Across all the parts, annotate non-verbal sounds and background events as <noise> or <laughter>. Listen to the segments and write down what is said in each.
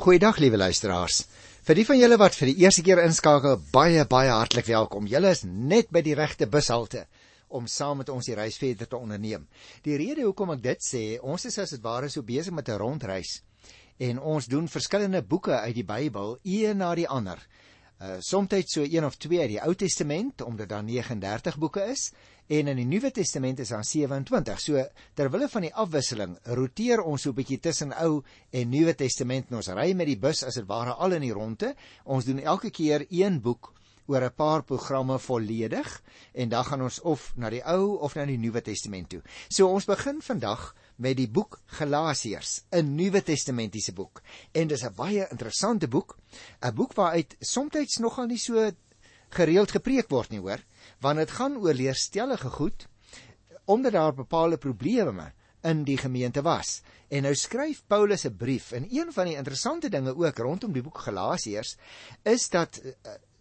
Goeiedag liewe luisteraars. Vir die van julle wat vir die eerste keer inskakel, baie baie hartlik welkom. Julle is net by die regte bushalte om saam met ons die reis verder te onderneem. Die rede hoekom ek dit sê, ons is as dit ware so besig met 'n rondreis en ons doen verskillende boeke uit die Bybel, een na die ander. Uh soms so een of twee uit die Ou Testament omdat daar 39 boeke is en in die Nuwe Testament is daar 27. So terwille van die afwisseling roteer ons so 'n bietjie tussen Ou en Nuwe Testament. Ons ry met die bus as dit ware al in die ronde. Ons doen elke keer een boek oor 'n paar programme volledig en dan gaan ons of na die Ou of na die Nuwe Testament toe. So ons begin vandag met die boek Galasiërs, 'n Nuwe Testamentiese boek. En dis 'n baie interessante boek, 'n boek waaruit soms nogal nie so gereeld gepreek word nie, hoor, want dit gaan oor leerstellige goed omdat daar bepaalde probleme in die gemeente was. En nou skryf Paulus 'n brief en een van die interessante dinge ook rondom die boek Galasiërs is dat uh,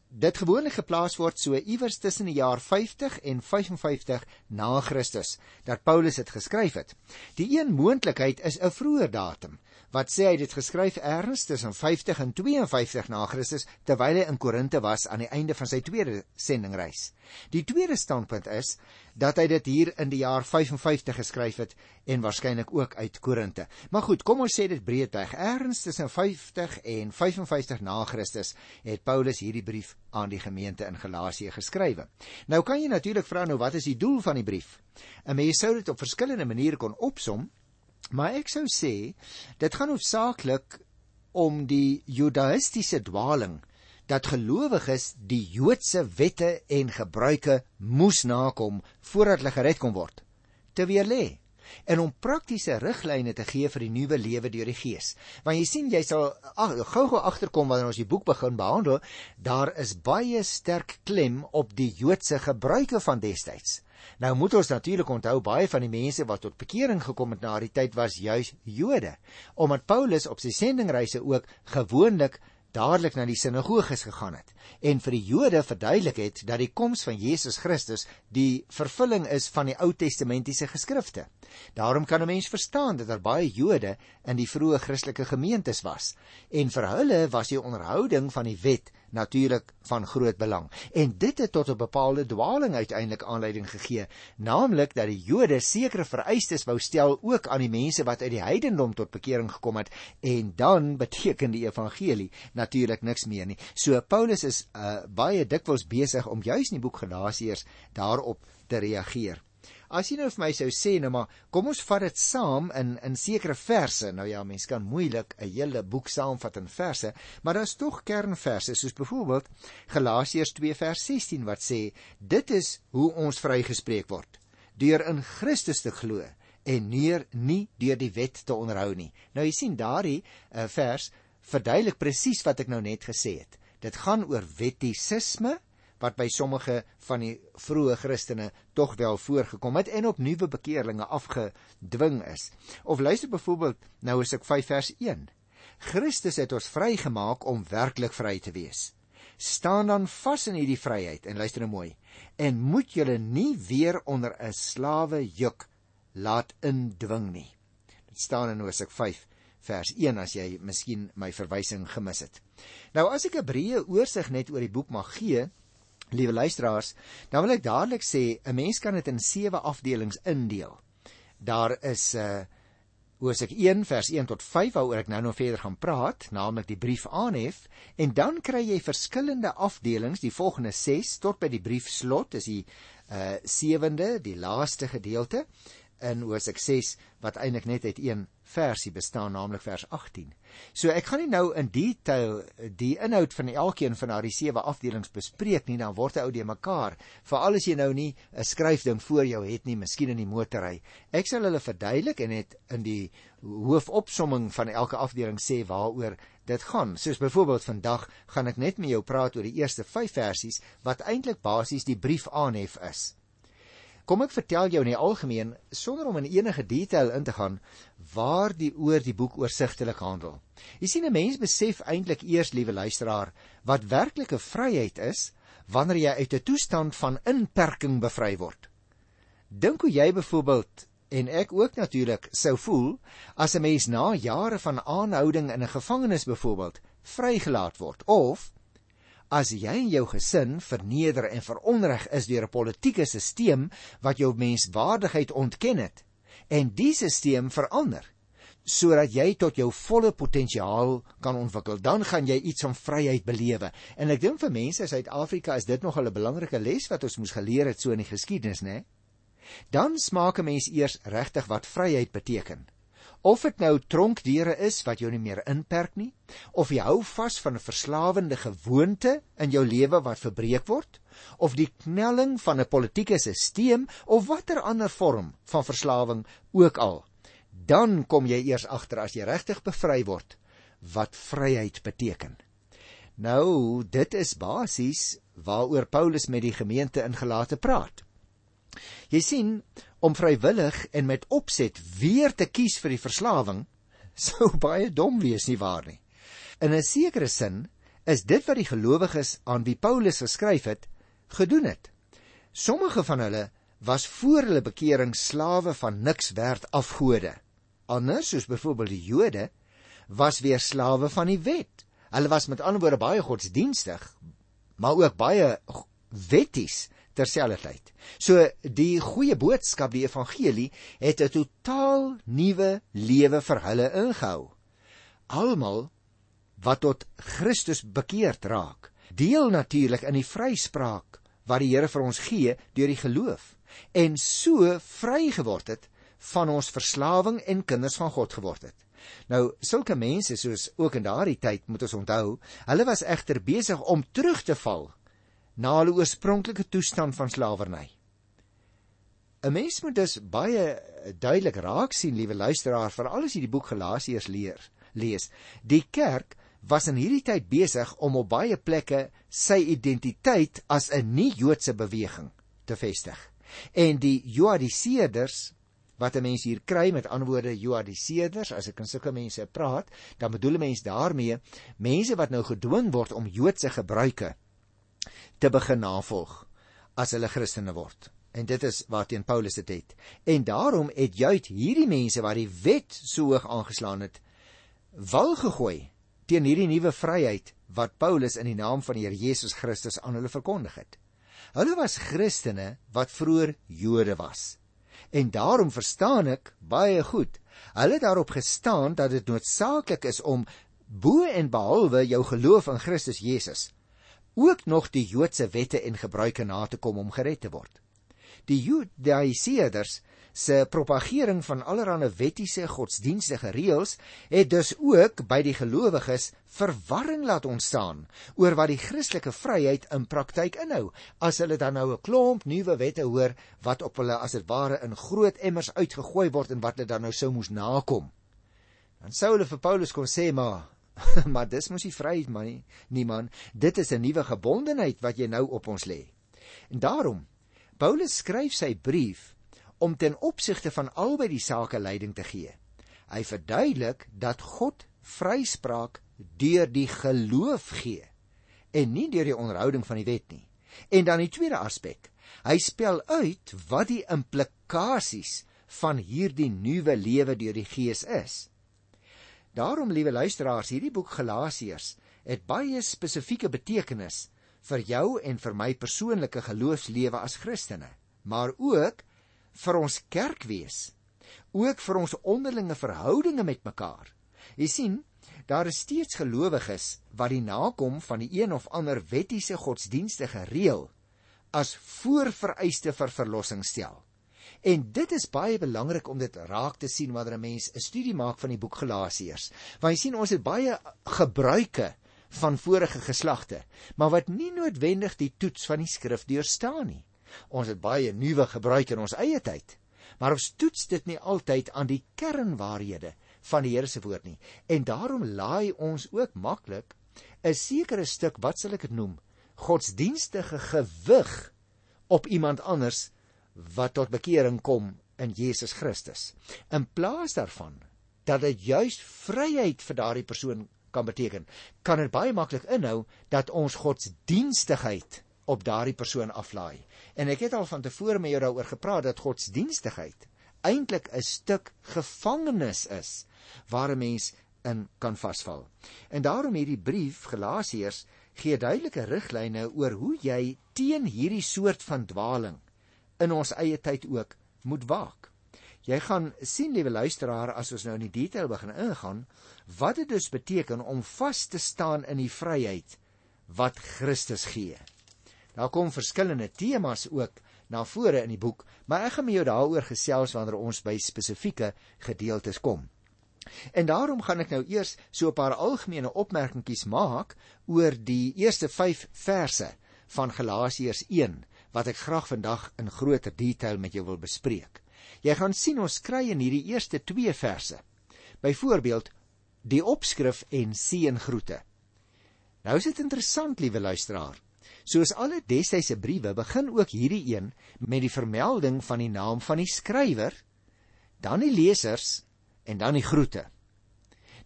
dit gewoonlik geplaas word so iewers tussen die jaar 50 en 55 na Christus dat Paulus dit geskryf het. Die een moontlikheid is 'n vroeër datum wat sê hy dit geskryf ergens tussen 50 en 52 na Christus terwyl hy in Korinte was aan die einde van sy tweede sendingreis. Die tweede standpunt is dat hy dit hier in die jaar 55 geskryf het en waarskynlik ook uit Korinte. Maar goed, kom ons sê dit breedweg. Ergens tussen 50 en 55 na Christus het Paulus hierdie brief aan die gemeente in Galasië geskrywe. Nou kan jy natuurlik vra nou wat is die doel van die brief? 'n Mens sou dit op verskillende maniere kon opsom. Maar ek sou sê dit gaan hoofsaaklik om die judaïstiese dwaling dat gelowiges die Joodse wette en gebruike moes nakom voordat hulle gered kon word. Te weer lê en om praktiese riglyne te gee vir die nuwe lewe deur die Gees. Want jy sien jy sal gou-gou agterkom wanneer ons die boek begin behandel, daar is baie sterk klem op die Joodse gebruike van destyds. Nou moet ons natuurlik onthou baie van die mense wat tot bekering gekom het na die tyd was juis Jode, omdat Paulus op sy sendingreise ook gewoonlik dadelik na die sinagoges gegaan het en vir die Jode verduidelik het dat die koms van Jesus Christus die vervulling is van die Ou Testamentiese geskrifte. Daarom kan 'n mens verstaan dat daar baie Jode in die vroeë Christelike gemeentes was en vir hulle was die onderhouding van die wet natuurlik van groot belang. En dit het tot 'n bepaalde dwaling uiteindelik aanleiding gegee, naamlik dat die Jode sekere vereistes wou stel ook aan die mense wat uit die heidendom tot bekering gekom het en dan beteken die evangelie natuurlik niks meer nie. So Paulus is uh, baie dikwels besig om juis in die boek Galasiërs daarop te reageer. As jy nou vir my sou sê nou maar kom ons vat dit saam in in sekere verse. Nou ja, mens kan moeilik 'n hele boek saamvat in verse, maar daar's tog kernverse soos byvoorbeeld Galasiërs 2 vers 16 wat sê dit is hoe ons vrygespreek word deur in Christus te glo en neer nie deur die wet te onderhou nie. Nou jy sien daardie uh, vers verduidelik presies wat ek nou net gesê het. Dit gaan oor wettisisme wat by sommige van die vroeë Christene tog wel voorgekom het en op nuwe bekeerlinge afgedwing is. Of luister byvoorbeeld nou is ek 5 vers 1. Christus het ons vrygemaak om werklik vry te wees. Staan dan vas in hierdie vryheid en luister nou mooi. En moet julle nie weer onder 'n slawe juk laat indwing nie. Dit staan in Hosea 5 vers 1 as jy miskien my verwysing gemis het. Nou as ek 'n breë oorsig net oor die boek mag gee, Liewe luisteraars, dan wil ek dadelik sê 'n mens kan dit in sewe afdelings indeel. Daar is 'n uh, Hosea 1 vers 1 tot 5 waaroor ek nou nog verder gaan praat, naamlik die brief aanhef, en dan kry jy verskillende afdelings, die volgende 6 tot by die brief slot, is die uh sewende, die laaste gedeelte in Hosea 6 wat eintlik net uit een versie bestaan, naamlik vers 18. So ek gaan nie nou in detail die inhoud van elkeen van daardie sewe afdelings bespreek nie, dan word hy ou die mekaar. Veral as jy nou nie 'n skryfding voor jou het nie, miskien in die motorry. Ek sal hulle verduidelik en net in die hoofopsomming van elke afdeling sê waaroor dit gaan. Soos byvoorbeeld vandag gaan ek net met jou praat oor die eerste 5 versies wat eintlik basies die brief aanhef is. Kom ek vertel jou in die algemeen sonder om in enige detail in te gaan waar die oor die boek oorsigtelik handel. Jy sien 'n mens besef eintlik eers liewe luisteraar wat werklike vryheid is wanneer jy uit 'n toestand van inperking bevry word. Dink hoe jy byvoorbeeld en ek ook natuurlik sou voel as 'n mens na jare van aanhouding in 'n gevangenis byvoorbeeld vrygelaat word of as jy en jou gesin verneder en veronreg is deur 'n politieke stelsel wat jou menswaardigheid ontken het en die stelsel verander sodat jy tot jou volle potensiaal kan ontwikkel dan gaan jy iets van vryheid belewe en ek dink vir mense in Suid-Afrika is dit nogal 'n belangrike les wat ons moes geleer het so in die geskiedenis nê dan smaak 'n mens eers regtig wat vryheid beteken. Of dit nou tronkdeure is wat jou nie meer inperk nie, of jy hou vas van 'n verslawende gewoonte in jou lewe wat verbreek word, of die knelling van 'n politieke stelsel of watter ander vorm van verslawing ook al, dan kom jy eers agter as jy regtig bevry word wat vryheid beteken. Nou, dit is basies waaroor Paulus met die gemeente in Galate praat. Jy sien, om vrywillig en met opset weer te kies vir die verslawing <laughs> sou baie dom wees nie waar nie. In 'n sekere sin is dit wat die gelowiges aan wie Paulus geskryf het, gedoen het. Sommige van hulle was voor hulle bekering slawe van niks werd afgode. Ander, soos byvoorbeeld die Jode, was weer slawe van die wet. Hulle was met ander woorde baie godsdienstig, maar ook baie wetties terselfdertyd. So die goeie boodskap, die evangelie, het 'n totaal nuwe lewe vir hulle ingehou. Almal wat tot Christus bekeerd raak, deel natuurlik in die vryspraak wat die Here vir ons gee deur die geloof en so vry geword het van ons verslawing en kinders van God geword het. Nou, sulke mense soos ook in daardie tyd moet ons onthou, hulle was egter besig om terug te val na hulle oorspronklike toestand van slawerny. 'n Mens moet dus baie duidelik raak sien, liewe luisteraar, veral as jy die boek Galasiërs leer, lees. Die kerk was in hierdie tyd besig om op baie plekke sy identiteit as 'n nie-Joodse beweging te vestig. En die Joadiseerders wat 'n mens hier kry met antwoorde Joadiseerders, as ek in sulke mense praat, dan bedoel 'n mens daarmee mense wat nou gedwing word om Joodse gebruike te begin navolg as hulle Christene word. En dit is waarteen Paulus dit het. En daarom het juist hierdie mense wat die wet so hoog aangeslaan het, wal gegooi teen hierdie nuwe vryheid wat Paulus in die naam van die Here Jesus Christus aan hulle verkondig het. Hulle was Christene wat vroeër Jode was. En daarom verstaan ek baie goed. Hulle het daarop gestaan dat dit noodsaaklik is om bo en behalwe jou geloof in Christus Jesus ook nog die Joodse wette en gebruike na te kom om gered te word. Die Judaiseerders se propagering van allerlei wettiese godsdienstige reëls het dus ook by die gelowiges verwarring laat ontstaan oor wat die Christelike vryheid in praktyk inhou. As hulle dan nou 'n klomp nuwe wette hoor wat op hulle as dit ware in groot emmers uitgegooi word en wat hulle dan nou sou moes nakom. Dan sou hulle vir Paulus kon sê maar <laughs> maar dis mos nie vryheid man nie, nie man. Dit is 'n nuwe gebondenheid wat jy nou op ons lê. En daarom Paulus skryf sy brief om ten opsigte van albei die sake leiding te gee. Hy verduidelik dat God vryspraak deur die geloof gee en nie deur die onderhouding van die wet nie. En dan die tweede aspek. Hy spel uit wat die implikasies van hierdie nuwe lewe deur die Gees is. Daarom, liewe luisteraars, hierdie boek Galasiërs het baie spesifieke betekenis vir jou en vir my persoonlike geloofslewe as Christene, maar ook vir ons kerkwees, ook vir ons onderlinge verhoudinge met mekaar. Jy sien, daar is steeds gelowiges wat die nakom van die een of ander wettiese godsdienstige reël as voorvereiste vir verlossing stel. En dit is baie belangrik om dit raak te sien wanneer 'n mens 'n studie maak van die boek Galasiërs. Want jy sien ons het baie gebruike van vorige geslagte, maar wat nie noodwendig die toets van die skrif deurstaan nie. Ons het baie nuwe gebruike in ons eie tyd, maar ons toets dit nie altyd aan die kernwaarhede van die Here se woord nie. En daarom laai ons ook maklik 'n sekere stuk, wat sal ek dit noem, godsdienstige gewig op iemand anders wat tot bekering kom in Jesus Christus. In plaas daarvan dat dit juis vryheid vir daardie persoon kan beteken, kan dit baie maklik inhou dat ons godsdienstigheid op daardie persoon aflaai. En ek het al van tevore met jou daaroor gepraat dat godsdienstigheid eintlik 'n stuk gevangenis is waar 'n mens in kan vasval. En daarom hierdie brief Galasiërs gee duidelike riglyne oor hoe jy teen hierdie soort van dwaling in ons eie tyd ook moet waak. Jy gaan sien liewe luisteraar as ons nou in die detail begin ingaan wat dit dus beteken om vas te staan in die vryheid wat Christus gee. Daar kom verskillende temas ook na vore in die boek, maar ek gaan met jou daaroor gesels wanneer ons by spesifieke gedeeltes kom. En daarom gaan ek nou eers so 'n paar algemene opmerkingies maak oor die eerste 5 verse van Galasiërs 1 wat ek graag vandag in groter detail met jou wil bespreek. Jy gaan sien ons kry in hierdie eerste 2 verse. Byvoorbeeld die opskrif en seëngroete. Nou is dit interessant, liewe luisteraar. Soos alle destydse briewe begin ook hierdie een met die vermelding van die naam van die skrywer, dan die lesers en dan die groete.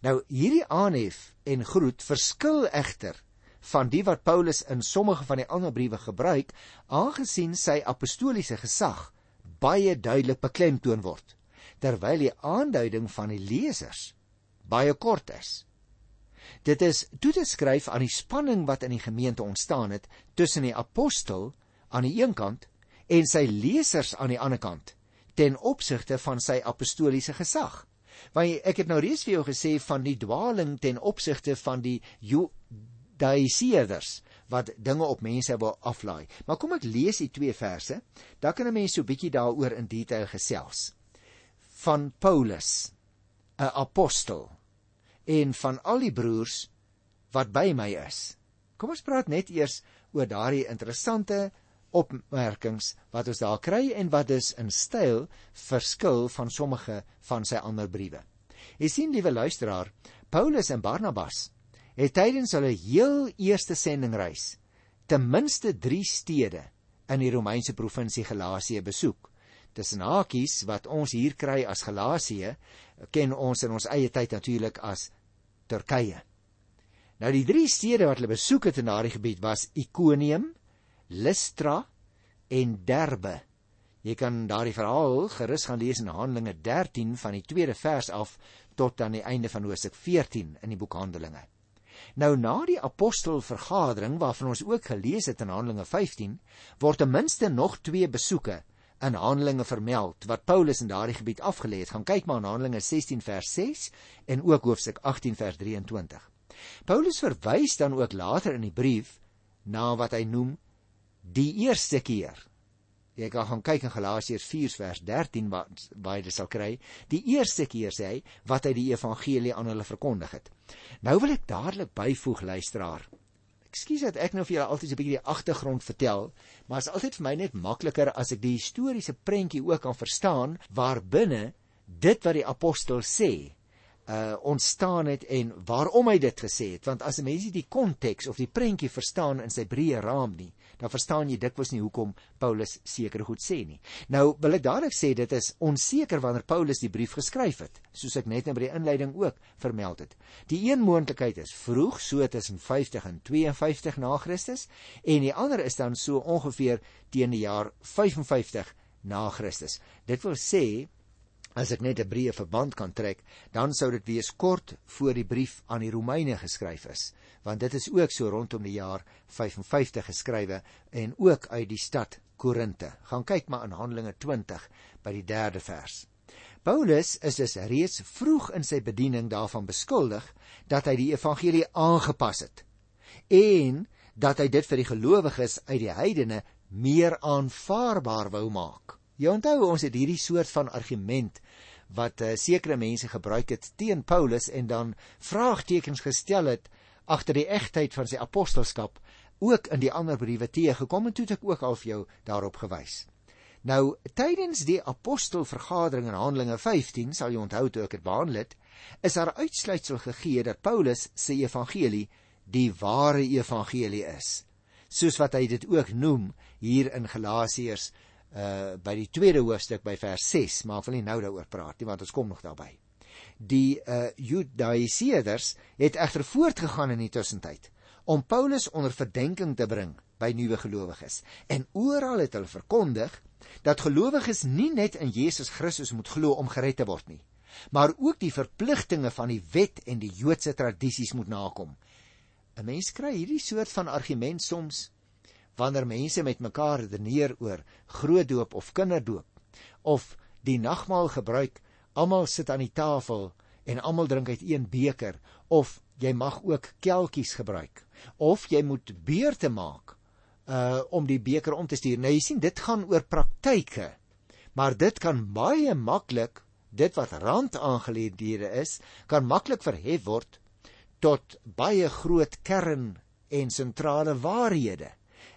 Nou hierdie aanhef en groet verskil egter van die wat Paulus in sommige van die ander briewe gebruik, aangesien sy apostoliese gesag baie duidelik beklemtoon word, terwyl die aanduiding van die lesers baie kort is. Dit is toe te skryf aan die spanning wat in die gemeente ontstaan het tussen die apostel aan die een kant en sy lesers aan die ander kant ten opsigte van sy apostoliese gesag. Want ek het nou reeds vir jou gesê van die dwaling ten opsigte van die Judaïseerders wat dinge op mense wou aflaai. Maar kom ek lees die twee verse, dan kan 'n mens so bietjie daaroor in detail gesels. Van Paulus, 'n apostel en van al die broers wat by my is. Kom ons praat net eers oor daardie interessante opmerkings wat ons daar kry en wat dus in styl verskil van sommige van sy ander briewe. Jy sien liewe luisteraar, Paulus en Barnabas het tydens hulle heel eerste sendingreis ten minste 3 stede in die Romeinse provinsie Galasië besoek. Tussen hakies wat ons hier kry as Galasië, ken ons in ons eie tyd natuurlik as Turkye. Nou die drie stede wat hulle besoek het in daardie gebied was Ikonium, Lystra en Derbe. Jy kan daardie verhaal gerus gaan lees in Handelinge 13 van die tweede vers af tot aan die einde van Hoofstuk 14 in die boek Handelinge. Nou na die apostelvergadering waarvan ons ook gelees het in Handelinge 15, word ten minste nog twee besoeke in Handelinge vermeld wat Paulus in daardie gebied afgelê het. Gaan kyk maar in Handelinge 16 vers 6 en ook hoofstuk 18 vers 23. Paulus verwys dan ook later in die brief na wat hy noem die eerste keer. Jy kan gaan kyk in Galasiërs 4 vers 13 wat waar jy dit sal kry. Die eerste keer sê hy wat hy die evangelie aan hulle verkondig het. Nou wil ek dadelik byvoeg luisteraar. Ekskuus dat ek nou vir julle altyd 'n bietjie die agtergrond vertel, maar dit is altyd vir my net makliker as ek die historiese prentjie ook kan verstaan waarbinne dit wat die apostel sê uh ontstaan het en waarom hy dit gesê het. Want as 'n mens die konteks of die prentjie verstaan in sy breë raam nie dan verstaan jy dikwels nie hoekom Paulus seker goed sê nie. Nou wil ek dadelik sê dit is onseker wanneer Paulus die brief geskryf het soos ek net nou by die inleiding ook vermeld het. Die een moontlikheid is vroeg so tussen 50 en 52 na Christus en die ander is dan so ongeveer teen die jaar 55 na Christus. Dit wil sê As ek net 'n breë verband kan trek, dan sou dit wees kort voor die brief aan die Romeine geskryf is, want dit is ook so rondom die jaar 55 geskrywe en ook uit die stad Korinte. Gaan kyk maar in Handelinge 20 by die 3de vers. Paulus is dus reeds vroeg in sy bediening daarvan beskuldig dat hy die evangelie aangepas het en dat hy dit vir die gelowiges uit die heidene meer aanvaarbaar wou maak. Jy onthou ons het hierdie soort van argument wat uh, sekere mense gebruik het teen Paulus en dan vraagtekens gestel het agter die egtheid van sy apostelskap ook in die ander briewe teëgekom en toe ek ook al vir jou daarop gewys. Nou tydens die apostelvergadering in Handelinge 15 sal jy onthou toe ek dit behandel het, is daar uitsluitsel gegee dat Paulus se evangelie die ware evangelie is. Soos wat hy dit ook noem hier in Galasiërs uh by die tweede hoofstuk by vers 6, maar ek wil nie nou daaroor praat nie want ons kom nog daarby. Die uh Judaiseerders het egter voortgegaan in die tussentyd om Paulus onder verdenking te bring by nuwe gelowiges en oral het hulle verkondig dat gelowiges nie net in Jesus Christus moet glo om gered te word nie, maar ook die verpligtinge van die wet en die Joodse tradisies moet nakom. 'n Mens kry hierdie soort van argument soms wanneer mense met mekaar redeneer oor grootdoop of kinderdoop of die nagmaal gebruik, almal sit aan die tafel en almal drink uit een beker of jy mag ook kelkies gebruik of jy moet beurte maak uh om die beker om te stuur. Nou jy sien dit gaan oor praktyke. Maar dit kan baie maklik dit wat randaangeleenthede is, kan maklik verhef word tot baie groot kern en sentrale waarhede.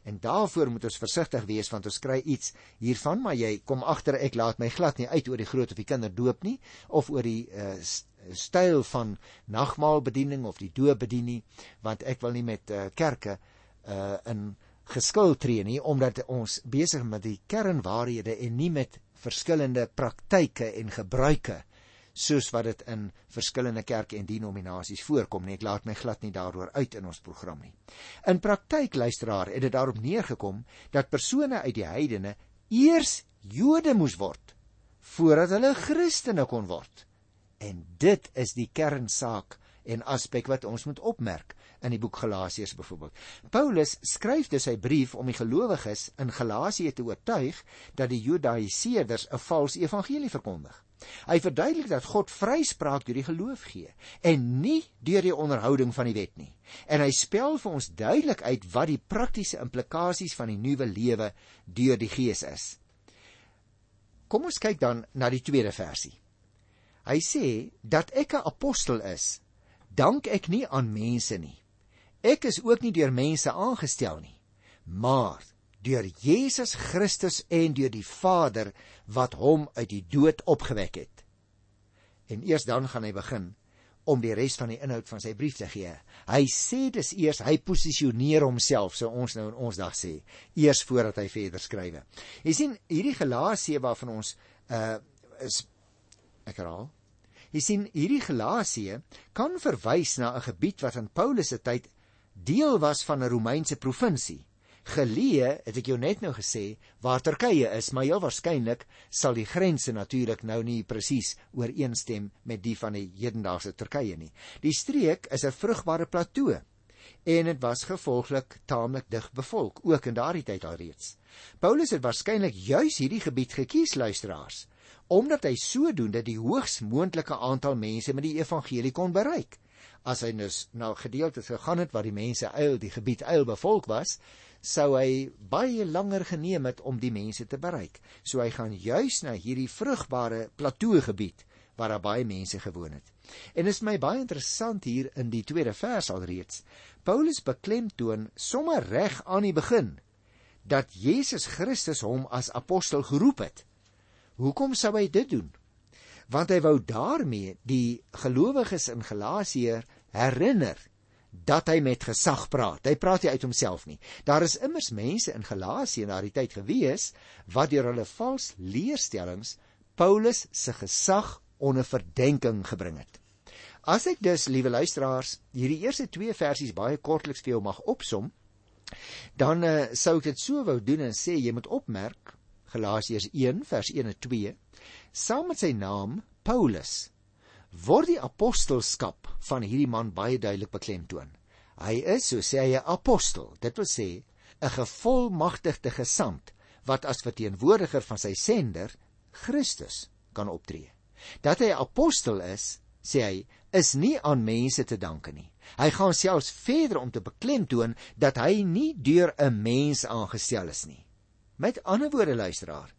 En daarvoor moet ons versigtig wees want ons kry iets hiervan, maar jy kom agter ek laat my glad nie uit oor die groot of die kinderdoop nie of oor die uh, styl van nagmaalbediening of die doopbediening want ek wil nie met uh, kerke uh, in geskil tree nie omdat ons besig met die kernwaarhede en nie met verskillende praktyke en gebruike soos wat dit in verskillende kerke en denominasies voorkom nie. Ek laat my glad nie daaroor uit in ons program nie. In praktyk luisteraar het dit daarop neergekom dat persone uit die heidene eers Jode moes word voordat hulle Christene kon word. En dit is die kernsaak en aspek wat ons moet opmerk in die boek Galasiërs byvoorbeeld. Paulus skryf dus sy brief om die gelowiges in Galasië te oortuig dat die Judaiseerders 'n vals evangelie verkondig. Hy verduidelik dat God vryspraak deur die geloof gee en nie deur die onderhouding van die wet nie. En hy spel vir ons duidelik uit wat die praktiese implikasies van die nuwe lewe deur die Gees is. Kom ons kyk dan na die tweede versie. Hy sê dat ek 'n apostel is, dank ek nie aan mense nie. Ek is ook nie deur mense aangestel nie, maar deur Jesus Christus en deur die Vader wat hom uit die dood opgewek het. En eers dan gaan hy begin om die res van die inhoud van sy brief te gee. Hy sê dis eers hy posisioneer homself, so ons nou in ons dag sê, eers voordat hy verder skrywe. Jy sien hierdie Galasië waarvan ons uh is ek herhaal. Jy sien hierdie Galasië kan verwys na 'n gebied wat in Paulus se tyd deel was van 'n Romeinse provinsie. Geleë, het ek jou net nou gesê, waar Turkye is, maar heel waarskynlik sal die grense natuurlik nou nie presies ooreenstem met die van die hedendaagse Turkye nie. Die streek is 'n vrugbare plato en dit was gevolglik taamlik dig bevolk, ook in daardie tyd alreeds. Paulus het waarskynlik juis hierdie gebied gekies, luisteraars, omdat hy sodoende die hoogs moontlike aantal mense met die evangelie kon bereik as hy nou na gedeeltes gegaan het waar die mense eil die gebied eil bevolk was sou hy baie langer geneem het om die mense te bereik. So hy gaan juis na hierdie vrugbare plateau gebied waar daar baie mense gewoon het. En is my baie interessant hier in die tweede vers alreeds. Paulus beklemtoon sommer reg aan die begin dat Jesus Christus hom as apostel geroep het. Hoekom sou hy dit doen? Want hy wou daarmee die gelowiges in Galasië herinner dat hy met gesag praat. Hy praat nie uit homself nie. Daar is immers mense in Galasië in daardie tyd gewees wat deur hulle vals leerstellings Paulus se gesag onder verdenking gebring het. As ek dus, liewe luisteraars, hierdie eerste twee versies baie kortliks vir jou mag opsom, dan uh, sou ek dit so wou doen en sê jy moet opmerk Galasiërs 1 vers 1 en 2 saam met sy naam Paulus word die apostelskap van hierdie man baie duidelik beklemtoon. Hy is, so sê hy, 'n apostel. Dit wil sê 'n gevolmagtigde gesant wat as verteenwoordiger van sy sender, Christus, kan optree. Dat hy 'n apostel is, sê hy, is nie aan mense te danke nie. Hy gaan selfs verder om te beklemtoon dat hy nie deur 'n mens aangestel is nie. Met ander woorde luisteraar,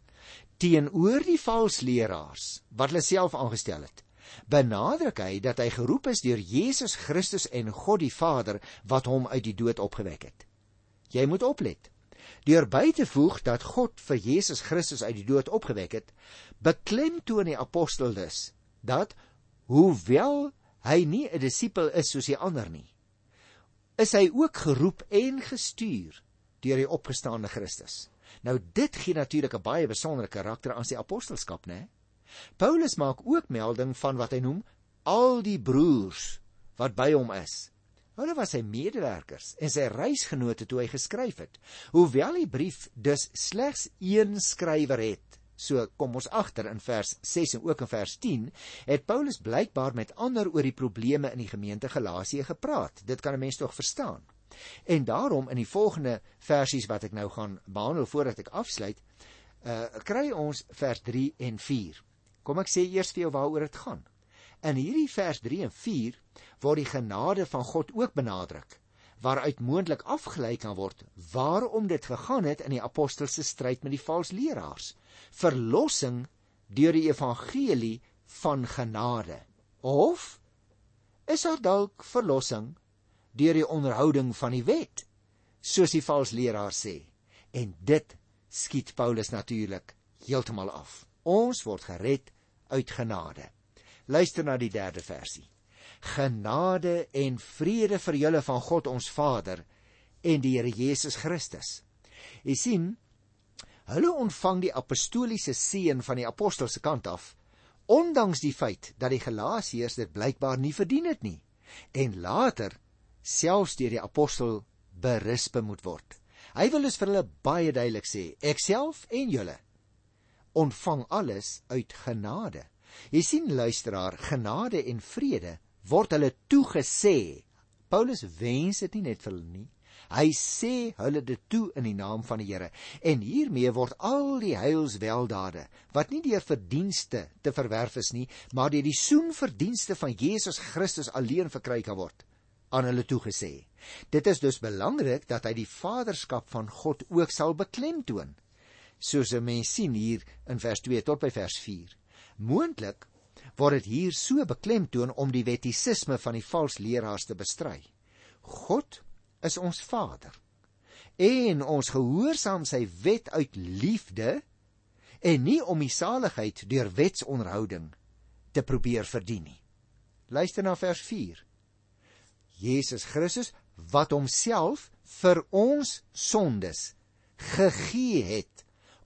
teenoor die valse leraars wat hulle self aangestel het, benadruk hy dat hy geroep is deur Jesus Christus en God die Vader wat hom uit die dood opgewek het. Jy moet oplet. Deur by te voeg dat God vir Jesus Christus uit die dood opgewek het, beklemtoon die apostel dus dat hoewel hy nie 'n disipel is soos die ander nie, is hy ook geroep en gestuur deur die opgestaane Christus. Nou dit gee natuurlik 'n baie besondere karakter aan sy apostelskap, né? Paulus maak ook melding van wat hy noem al die broers wat by hom is. Hulle was sy medewerkers en sy reisgenote toe hy geskryf het. Hoewel die brief dus slegs een skrywer het, so kom ons agter in vers 6 en ook in vers 10, het Paulus blykbaar met ander oor die probleme in die gemeente Galasië gepraat. Dit kan 'n mens tog verstaan. En daarom in die volgende versies wat ek nou gaan behandel voordat ek afsluit, uh kry ons vers 3 en 4. Kom ek sê eers vir jou waaroor dit gaan. In hierdie vers 3 en 4 word die genade van God ook benadruk waaruit moontlik afgelei kan word waarom dit gegaan het in die apostolse stryd met die valse leraars. Verlossing deur die evangelie van genade. Of is daar dalk verlossing deur die onderhouding van die wet soos die valse leraars sê? En dit skiet Paulus natuurlik heeltemal af ons word gered uit genade Luister na die derde versie. Genade en vrede vir julle van God ons Vader en die Here Jesus Christus. Jy sien, hulle ontvang die apostoliese seën van die apostels se kant af, ondanks die feit dat die Galasiërs dit blykbaar nie verdien het nie en later selfs deur die apostel berispe moet word. Hy wil dus vir hulle baie duidelik sê, ek self en julle ontvang alles uit genade. Jy sien luisteraar, genade en vrede word hulle toegesê. Paulus wens dit nie net vir hulle nie. Hy sê hulle dit toe in die naam van die Here. En hiermee word al die heilsweldade wat nie deur verdienste te verwerf is nie, maar deur die soenverdienste van Jesus Christus alleen verkry kan word, aan hulle toegesê. Dit is dus belangrik dat hy die vaderskap van God ook sal beklemtoon. Soos 'n mens sien hier in vers 2 tot by vers Moontlik word dit hier so beklemtoon om die wettisisme van die valse leraars te bestry. God is ons Vader. En ons gehoorsaam sy wet uit liefde en nie om die saligheid deur wetsonderhouding te probeer verdien nie. Luister na vers 4. Jesus Christus wat homself vir ons sondes gegee het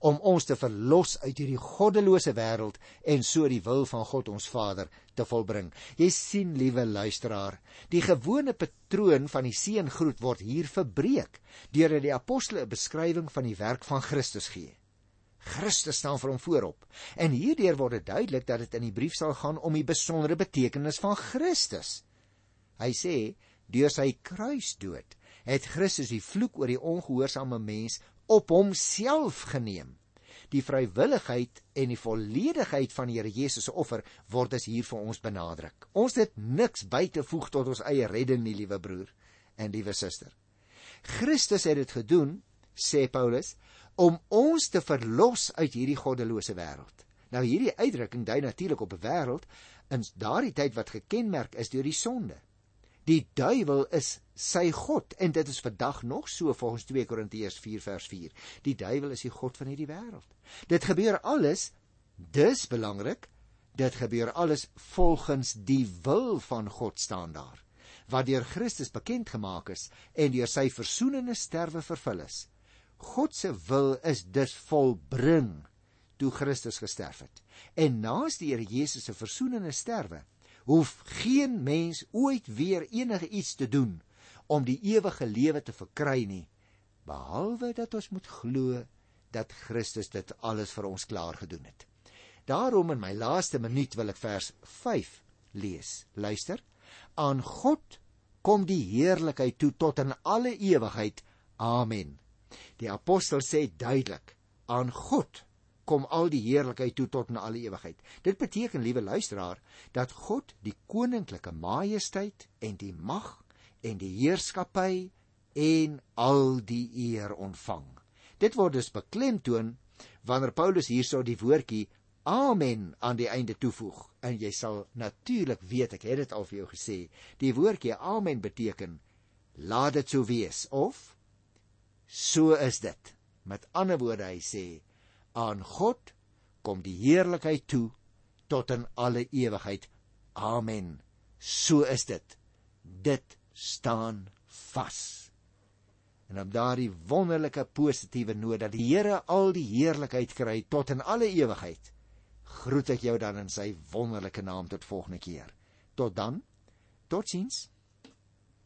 om ons te verlos uit hierdie goddelose wêreld en so die wil van God ons Vader te volbring. Jy sien, liewe luisteraar, die gewone patroon van die seëngroet word hier verbreek deurdat die apostel 'n beskrywing van die werk van Christus gee. Christus staan vir hom voorop. En hierdeur word dit duidelik dat dit in die brief sal gaan om die besondere betekenis van Christus. Hy sê, deur sy kruisdood het Christus die vloek oor die ongehoorsame mens op homself geneem. Die vrywilligheid en die volledigheid van die Here Jesus se offer word as hier vir ons benadruk. Ons het niks by te voeg tot ons eie redding nie, liewe broer en liewe suster. Christus het dit gedoen, sê Paulus, om ons te verlos uit hierdie goddelose wêreld. Nou hierdie uitdrukking dui natuurlik op 'n wêreld in daardie tyd wat gekenmerk is deur die sonde. Die duiwel is sy god en dit is vandag nog so volgens 2 Korintiërs 4 vers 4. Die duiwel is die god van hierdie wêreld. Dit gebeur alles dis belangrik. Dit gebeur alles volgens die wil van God staan daar. Wat deur Christus bekend gemaak is en deur sy versoenende sterwe vervul is. God se wil is dus volbring toe Christus gesterf het. En naas die Here Jesus se versoenende sterwe hoef geen mens ooit weer enige iets te doen om die ewige lewe te verkry nie behalwe dat ons moet glo dat Christus dit alles vir ons klaar gedoen het. Daarom in my laaste minuut wil ek vers 5 lees. Luister. Aan God kom die heerlikheid toe tot in alle ewigheid. Amen. Die apostel sê duidelik: Aan God kom al die heerlikheid toe tot in alle ewigheid. Dit beteken, liewe luisteraar, dat God die koninklike majesteit en die mag en die heerskappy en al die eer ontvang. Dit word dus beklemtoon wanneer Paulus hierso die woordjie amen aan die einde toevoeg. En jy sal natuurlik weet ek het dit al vir jou gesê. Die woordjie amen beteken laat dit so wees of so is dit. Met ander woorde hy sê aan God kom die heerlikheid toe tot in alle ewigheid. Amen. So is dit. Dit staan vas. En op daardie wonderlike positiewe noot dat die Here al die heerlikheid kry tot in alle ewigheid, groet ek jou dan in sy wonderlike naam tot volgende keer. Tot dan. Totsiens.